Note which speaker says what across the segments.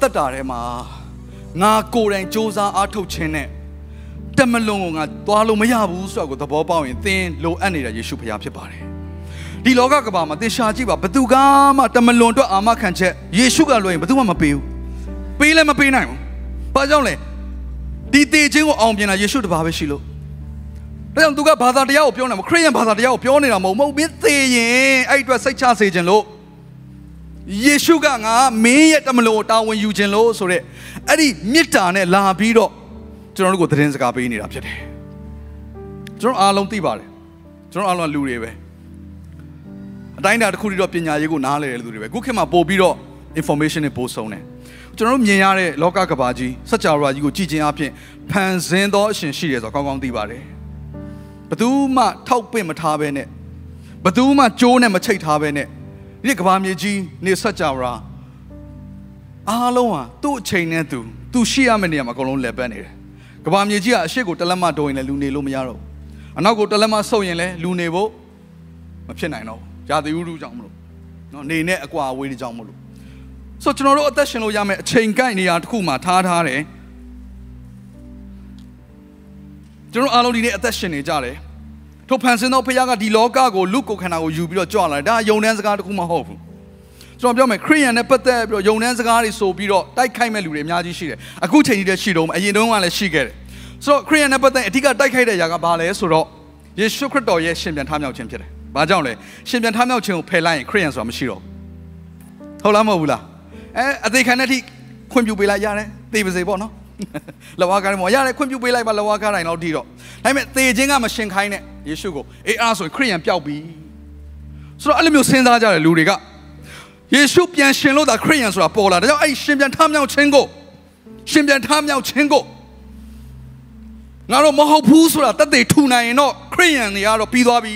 Speaker 1: သက်တာထဲမှာငါကိုယ်တိုင်စ조사အားထုတ်ခြင်းနဲ့တမလွန်ကိုငါသွားလို့မရဘူးဆိုတော့ကိုသဘောပေါက်ရင်သင်လိုအပ်နေတာယေရှုဖခင်ဖြစ်ပါတယ်ဒီလောကကမ္ဘာမှာသင်ရှာကြည့်ပါဘသူကမှတမလွန်အတွက်အာမခံချက်ယေရှုကလွှဲရင်ဘသူမှမပေးဘူးပေးလည်းမပေးနိုင်ဘူးဘာကြောင့်လဲဒီတေခြင်းကိုအောင်ပြင်တာယေရှုတပါးပဲရှိလို့ဒါကြောင့်သူကဘာသာတရားကိုပြောနေမှာခရစ်ယာန်ဘာသာတရားကိုပြောနေတာမဟုတ်မဟုတ်မင်းသေရင်အဲ့အတွက်စိတ်ချစေခြင်းလို့ ယေရှုကငါမင်းရဲ့တမလို့တာဝန်ယူခြင်းလို့ဆိုတဲ့အဲ့ဒီမေတ္တာနဲ့လာပြီးတော့ကျွန်တော်တို့ကိုသတင်းစကားပေးနေတာဖြစ်တယ်ကျွန်တော်အားလုံးသိပါတယ်ကျွန်တော်အားလုံးကလူတွေပဲအတိုင်းအတာတစ်ခုတည်းတော့ပညာရေးကိုနားလည်တဲ့လူတွေပဲခုခေတ်မှာပို့ပြီးတော့ information တွေပို့ဆုံးတယ်ကျွန်တော်တို့မြင်ရတဲ့လောကကဘာကြီးစัจ java ကြီးကိုကြည်ခြင်းအပြင်ဖန်ဆင်းသောအရှင်ရှိတယ်ဆိုတော့ကောင်းကောင်းသိပါတယ်ဘယ်သူမှထောက်ပင့်မထားဘဲနဲ့ဘယ်သူမှကြိုးနဲ့မချိတ်ထားဘဲနဲ့ ဒီကဘာမြေကြီးနေဆက်ကြရာအားလုံးဟာသူ့အချိန်နဲ့သူသူရှိရမယ့်နေရာမှာအကုန်လုံးလက်ပတ်နေတယ်ကဘာမြေကြီးကအရှိကိုတလက်မတိုးရင်လည်းလူနေလို့မရတော့ဘူးအနောက်ကိုတလက်မဆုပ်ရင်လည်းလူနေဖို့မဖြစ်နိုင်တော့ဘူးရာသီဥတုကြောင့်မလို့နော်နေနဲ့အကွာအဝေးတွေကြောင့်မလို့ဆိုတော့ကျွန်တော်တို့အသက်ရှင်လို့ရမယ့်အချိန်ကိုက်နေရာတစ်ခုမှာထားထားတယ်ကျွန်တော်အားလုံးဒီနေ့အသက်ရှင်နေကြတယ် ထိုဖန်ဆင်းသောဖခင်ကဒီလောကကိုလူကိုခန္ဓာကိုယူပြီးတော့ကြွလာတယ်ဒါယုံနှန်းစကားတစ်ခုမဟုတ်ဘူးကျွန်တော်ပြောမယ်ခရိယန်နဲ့ပတ်သက်ပြီးတော့ယုံနှန်းစကားတွေဆိုပြီးတော့တိုက်ခိုက်မဲ့လူတွေအများကြီးရှိတယ်အခုချိန်ကြီးတည်းရှိတော့အရင်တုန်းကလည်းရှိခဲ့တယ်ဆိုတော့ခရိယန်နဲ့ပတ်သက်အဓိကတိုက်ခိုက်တဲ့အရာကဘာလဲဆိုတော့ယေရှုခရစ်တော်ရဲ့ရှင်ပြန်ထမြောက်ခြင်းဖြစ်တယ်ဘာကြောင့်လဲရှင်ပြန်ထမြောက်ခြင်းကိုဖယ်လိုက်ရင်ခရိယန်ဆိုတာမရှိတော့ဟုတ်လားမဟုတ်ဘူးလားအဲအသေးခံတဲ့အထိခွင့်ပြုပေးလိုက်ရတယ်သိပါစေပေါ့နော်လဝါကားတယ်မောရတယ်ခွင့်ပြုပေးလိုက်ပါလဝါကားတိုင်းတော့ဒီတော့ဒါပေမဲ့သေခြင်းကမရှင်ခိုင်းနဲ့ ယေရှုကိုအေးအားဆိုရင်ခရိယန်ပျောက်ပြီဆိုတော့အဲ့လိုမျိုးစဉ်းစားကြတယ်လူတွေကယေရှုပြန်ရှင်လို့ဒါခရိယန်ဆိုတာပေါ်လာဒါကြောင့်အဲ့ရှင်ပြန်ထမြောက်ခြင်းကိုရှင်ပြန်ထမြောက်ခြင်းကိုငါတို့မဟုတ်ဘူးဆိုတာတသက်ထူနိုင်ရင်တော့ခရိယန်တွေကတော့ပြီးသွားပြီ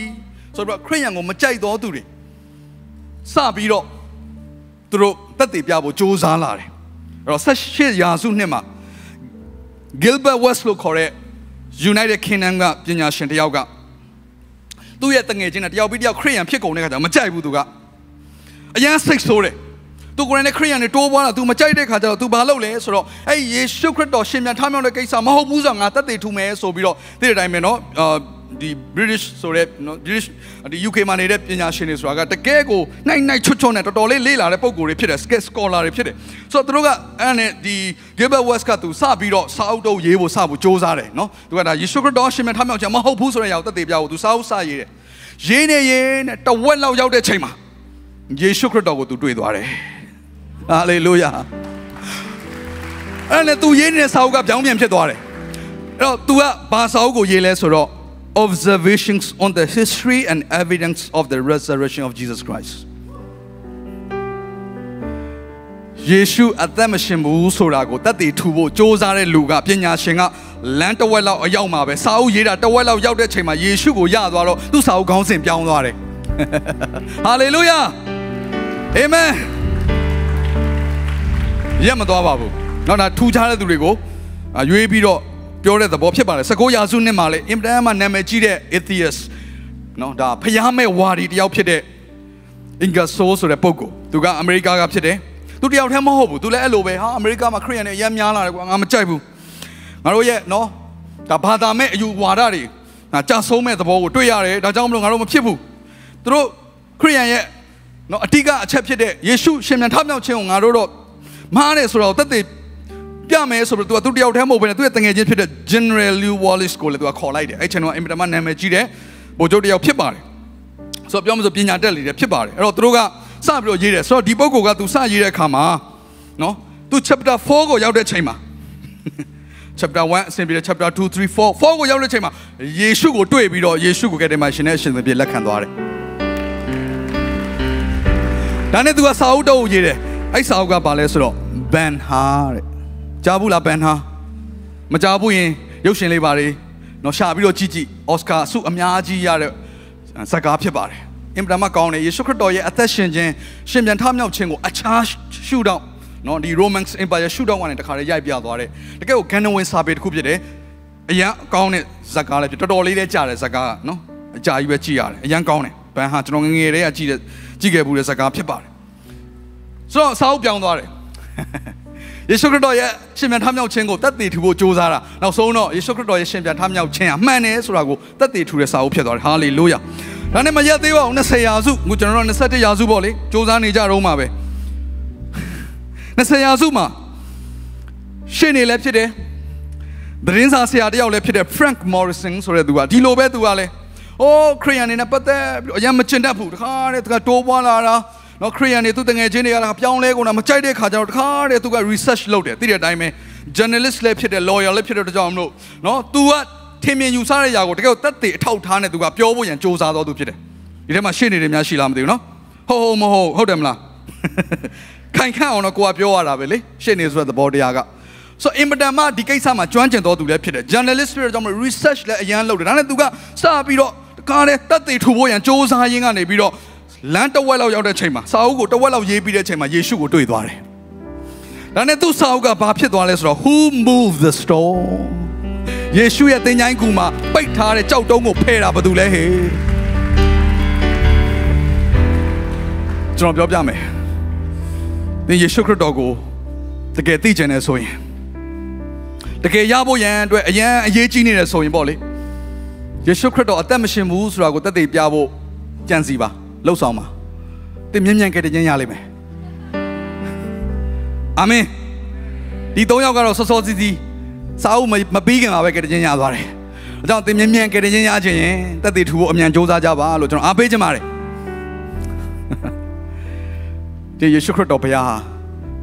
Speaker 1: ဆိုတော့ခရိယန်ကိုမကြိုက်တော့သူတွေစပြီးတော့သူတို့တက်တည်ပြဖို့စ조사လာတယ်အဲ့တော့ဆက်ရှစ်ရာစုနှစ်မှာ Gilbert West လို့ခေါ်တဲ့ United Kingdom ကပညာရှင်တယောက်က သူ့ရဲ့တငယ်ချင်းနဲ့တယောက်ပြီးတယောက်ခရိယန်ဖြစ်ကုန်တဲ့ခါကျတော့မကြိုက်ဘူးသူကအရန်စိတ်ဆိုးတယ်သူကိုယ်နဲ့ခရိယန်တွေတိုးပွားတာ तू မကြိုက်တဲ့ခါကျတော့ तू ဘာလုပ်လဲဆိုတော့အဲ့ယေရှုခရစ်တော်ရှင်ပြန်ထမြောက်တဲ့ကိစ္စမဟုတ်ဘူးဆိုတော့ငါတက်တည်ထူမယ်ဆိုပြီးတော့ဒီတဲ့အတိုင်းပဲเนาะအာ ဒီ British ဆိုတဲ့နော် British ဒီ UK မှာနေတဲ့ပညာရှင်တွေဆိုတာကတကယ်ကိုနိုင်နိုင်ချွတ်ချွတ်နဲ့တော်တော်လေးလေ့လာတဲ့ပုံကိုယ်တွေဖြစ်တယ် skate scholar တွေဖြစ်တယ်ဆိုတော့သူတို့ကအဲ့နဲ့ဒီ Gilbert West ကသူစပြီးတော့စာအုပ်တုပ်ရေးဖို့စဖို့စ조사တယ်နော်သူကဒါယေရှုခရစ်တော်ရှင်မြတ်ထမြောက်ခြင်းမဟုတ်ဘူးဆိုတဲ့ຢာကိုတက်သေးပြဖို့သူစာအုပ်စရေးတယ်ရေးနေရေးနဲ့တဝက်လောက်ရောက်တဲ့ချိန်မှာယေရှုခရစ်တော်ကိုသူတွေ့သွားတယ်ဟာလေလုယာအဲ့နဲ့သူရေးနေတဲ့စာအုပ်ကပြောင်းပြန်ဖြစ်သွားတယ်အဲ့တော့ तू ကဘာစာအုပ်ကိုရေးလဲဆိုတော့ observations on the history and evidence of the resurrection of Jesus Christ ယေရှုအသက်မရှင်ဘူးဆိုတာကိုတတ်သိထူဖို့စ조사တဲ့လူကပညာရှင်ကလမ်းတစ်ဝက်လောက်အရောက်မှာပဲစာအုပ်ရေးတာတစ်ဝက်လောက်ရောက်တဲ့ချိန်မှာယေရှုကိုရသွားတော့သူ့စာအုပ်ခေါင်းစဉ်ပြောင်းသွားတယ်ဟာလေလုယာအာမင်ရမသွားပါဘူးနောက်တာထူခြားတဲ့သူတွေကိုအာရွေးပြီးတော့ ပြောတဲ့သဘောဖြစ်ပါတယ်19ရာစုနှစ်မှာလေအင်တန်မှနာမည်ကြီးတဲ့ atheist နော်ဒါဖျားမဲ့ဝါဒီတယောက်ဖြစ်တဲ့အင်ဂါဆိုးဆိုတဲ့ပုဂ္ဂိုလ်သူကအမေရိကကဖြစ်တယ်သူတယောက်တည်းမဟုတ်ဘူးသူလည်းအဲ့လိုပဲဟာအမေရိကမှာခရစ်ယာန်တွေအများများလာတယ်ကွာငါမကြိုက်ဘူးငါတို့ရဲ့နော်ဒါဘာသာမဲ့အယူဝါဒတွေငါကြာဆုံးမဲ့သဘောကိုတွေ့ရတယ်ဒါကြောင့်မလို့ငါတို့မဖြစ်ဘူးသူတို့ခရစ်ယာန်ရဲ့နော်အတိကအချက်ဖြစ်တဲ့ယေရှုရှင်ပြန်ထမြောက်ခြင်းကိုငါတို့တော့မှားတယ်ဆိုတော့တက်တည် ပြမယ်ဆိုတော့ तू ကသူတယောက်တည်းမဟုတ်ဘဲနဲ့သူ့ရဲ့တငယ်ချင်းဖြစ်တဲ့ General Lew Wallace ကိုလည်း तू ကခေါ်လိုက်တယ်အဲ့ချိန်တော့အင်မတန်မှနာမည်ကြီးတဲ့ဗိုလ်ချုပ်တယောက်ဖြစ်ပါတယ်ဆိုတော့ပြောမလို့ပညာတက်လေတယ်ဖြစ်ပါတယ်အဲ့တော့သူတို့ကစပြီးတော့ရေးတယ်ဆိုတော့ဒီပုဂ္ဂိုလ်က तू စရေးတဲ့အခါမှာနော် तू chapter 4ကိုရောက်တဲ့ချိန်မှာ chapter 1အစဉ်ပြေ chapter 2 3 4 4ကိုရောက်တဲ့ချိန်မှာယေရှုကိုတွေ့ပြီးတော့ယေရှုကိုကဲတယ်မှာရှင်နဲ့ရှင်သဖြင့်လက်ခံသွားတယ် ဒါနဲ့သူကစာအုပ်တော့ကိုရေးတယ်အဲ့စာအုပ်ကဘာလဲဆိုတော့ဘန်ဟာတဲ့ ကြားဘူးလားဘန်ဟာမကြားဘူးရင်ရုပ်ရှင်လေးပါလေနော်ရှာပြီးတော့ကြည့်ကြည့်အော်စကာအဆုအများကြီးရတဲ့ဇာတ်ကားဖြစ်ပါတယ်အင်ပဒမကောင်းတယ်ယေရှုခရစ်တော်ရဲ့အသက်ရှင်ခြင်းရှင်ပြန်ထမြောက်ခြင်းကိုအခြားရှုထောင့်နော်ဒီ Romans Empire ရှုထောင့်ကနေတခါလေးရိုက်ပြသွားတယ်တကယ်ကိုဂန်နဝင်စာပေတစ်ခုဖြစ်တယ်အရန်ကောင်းတဲ့ဇာတ်ကားလည်းဖြစ်တော်တော်လေးလည်းကြားတဲ့ဇာတ်ကားကနော်အကြာကြီးပဲကြည့်ရတယ်အရန်ကောင်းတယ်ဘန်ဟာကျွန်တော်ငယ်ငယ်တည်းကကြည့်တဲ့ကြည့်ခဲ့ဘူးတဲ့ဇာတ်ကားဖြစ်ပါတယ်ဆိုတော့စာအုပ်ပြောင်းသွားတယ် ယေရှုခရစ်တော်ရဲ့ရှင်ပြန်ထမြောက်ခြင်းကိုတက်တည်ထူဖို့ကြိုးစားတာနောက်ဆုံးတော့ယေရှုခရစ်တော်ရဲ့ရှင်ပြန်ထမြောက်ခြင်းဟာမှန်တယ်ဆိုတာကိုတက်တည်ထူတဲ့စာအုပ်ဖြစ်သွားတယ်ဟာလေလုယာဒါနဲ့မရက်သေးပါဘူး20ရာစုအခုကျွန်တော်တို့21ရာစုပေါ့လေစူးစမ်းနေကြတော့မှာပဲ20ရာစုမှာရှင်းနေလည်းဖြစ်တယ်သတင်းစာဆရာတယောက်လည်းဖြစ်တဲ့ Frank Morrison ဆိုတဲ့သူကဒီလိုပဲသူကလည်းအိုးခရီးယန်နေနဲ့ပတ်သက်ပြီးအရင်မကျင်တတ်ဘူးတခါတည်းသူကတိုးပွားလာတာ နော်ခရီးယန်နေသူတငယ်ချင်းတွေကလည်းပြောင်းလဲကုန်တာမကြိုက်တဲ့ခါကျတော့တခါတည်းသူက research လုပ်တယ်သိတဲ့အတိုင်းပဲ journalist လည်းဖြစ်တယ် lawyer လည်းဖြစ်တဲ့ကြောင့်မလို့နော် तू ကထင်မြင်ယူဆတဲ့ຢာကိုတကယ်တက်တည်အထောက်ထားနဲ့ तू ကပြောဖို့ရန်စ조사တော်သူဖြစ်တယ်ဒီထဲမှာရှေ့နေတွေများရှိလားမသိဘူးနော်ဟုတ်ဟုတ်မဟုတ်ဟုတ်တယ်မလားခိုင်ခန့်အောင်တော့ကိုကပြောရတာပဲလေရှေ့နေဆိုတဲ့သဘောတရားကဆိုအင်မတန်မှဒီကိစ္စမှာကျွမ်းကျင်တော်သူလည်းဖြစ်တယ် journalist ဖြစ်တဲ့ကြောင့် research လည်းအရန်လုပ်တယ်ဒါနဲ့ तू ကစပြီးတော့တကားတဲ့တက်တည်ထူဖို့ရန်စ조사ရင်းကနေပြီးတော့ လမ်းတစ်ဝက်လောက်ရောက်တဲ့ချိန်မှာစာအုပ်ကိုတစ်ဝက်လောက်ရေးပြီးတဲ့ချိန်မှာယေရှုကိုတွေ့သွားတယ်ဒါနဲ့သူ့စာအုပ်ကဘာဖြစ်သွားလဲဆိုတော့ who moved the storm ယေရှုရဲ့သင်ချိုင်းကူမှာပိတ်ထားတဲ့ကြောက်တုံးကိုဖယ်တာဘာတူလဲဟေ့ကျွန်တော်ပြောပြမယ်သင်ယေရှုခရစ်တော်ကိုတကယ်သိကျင်နေဆိုရင်တကယ်ရဖို့ရန်အတွက်အရန်အရေးကြီးနေတယ်ဆိုရင်ပေါ့လေယေရှုခရစ်တော်အသက်မရှင်ဘူးဆိုတာကိုသက်သေပြဖို့ကြံစီပါ လှုပ်ဆောင်ပါသင်မြင်မြန်ကြတဲ့ခြင်းရလိမ့်မယ်အာမင်ဒီ၃ယောက်ကတော့စောစောစီးစီးစာအုပ်မပြီးခင်မှာပဲကြတဲ့ခြင်းရသွားတယ်အကြောင်းသင်မြင်မြန်ကြတဲ့ခြင်းရခြင်းရင်သက်သေထူဖို့အမြန်စ조사ကြပါလို့ကျွန်တော်အားပေးချင်ပါတယ်ဒီယေရှုခရစ်တော်ဘုရားဟာ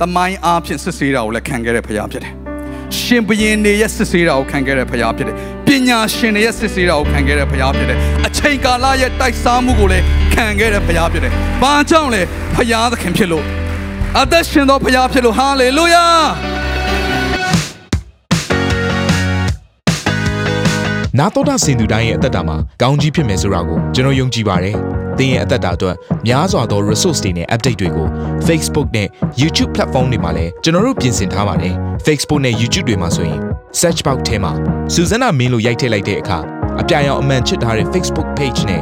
Speaker 1: တမိုင်းအားဖြင့်စစ်ဆေးတာကိုလည်းခံခဲ့တဲ့ဘုရားဖြစ်တယ်ရှင်ဘုရင်တွေရဲ့စစ်ဆေးတာကိုခံခဲ့တဲ့ဘုရားဖြစ်တယ်ပညာရှင်တွေရဲ့စစ်ဆေးတာကိုခံခဲ့တဲ့ဘုရားဖြစ်တယ်အချိန်ကာလရဲ့တိုက်စားမှုကိုလည်း ခံခဲ့တဲ့ဘုရားဖြစ်တယ်ဘာကြောင့်လဲဘုရားသခင်ဖြစ်လို့အသက်ရှင်သောဘုရားဖြစ်လို့ဟာလေလုယာ
Speaker 2: နာတော်တာစင်သူတိုင်းရဲ့အသက်တာမှာကောင်းကြီးဖြစ်မယ်ဆိုတာကိုကျွန်တော်ယုံကြည်ပါတယ်။သင်ရဲ့အသက်တာအတွက်များစွာသော resource တွေနဲ့ update တွေကို Facebook နဲ့ YouTube platform တွေမှာလည်းကျွန်တော်တို့ပြင်ဆင်ထားပါတယ်။ Facebook နဲ့ YouTube တွေမှာဆိုရင် search box ထဲမှာစုစွမ်းနာမင်းလို့ရိုက်ထည့်လိုက်တဲ့အခါအပြရန်အမှန်ချစ်ထားတဲ့ Facebook page နဲ့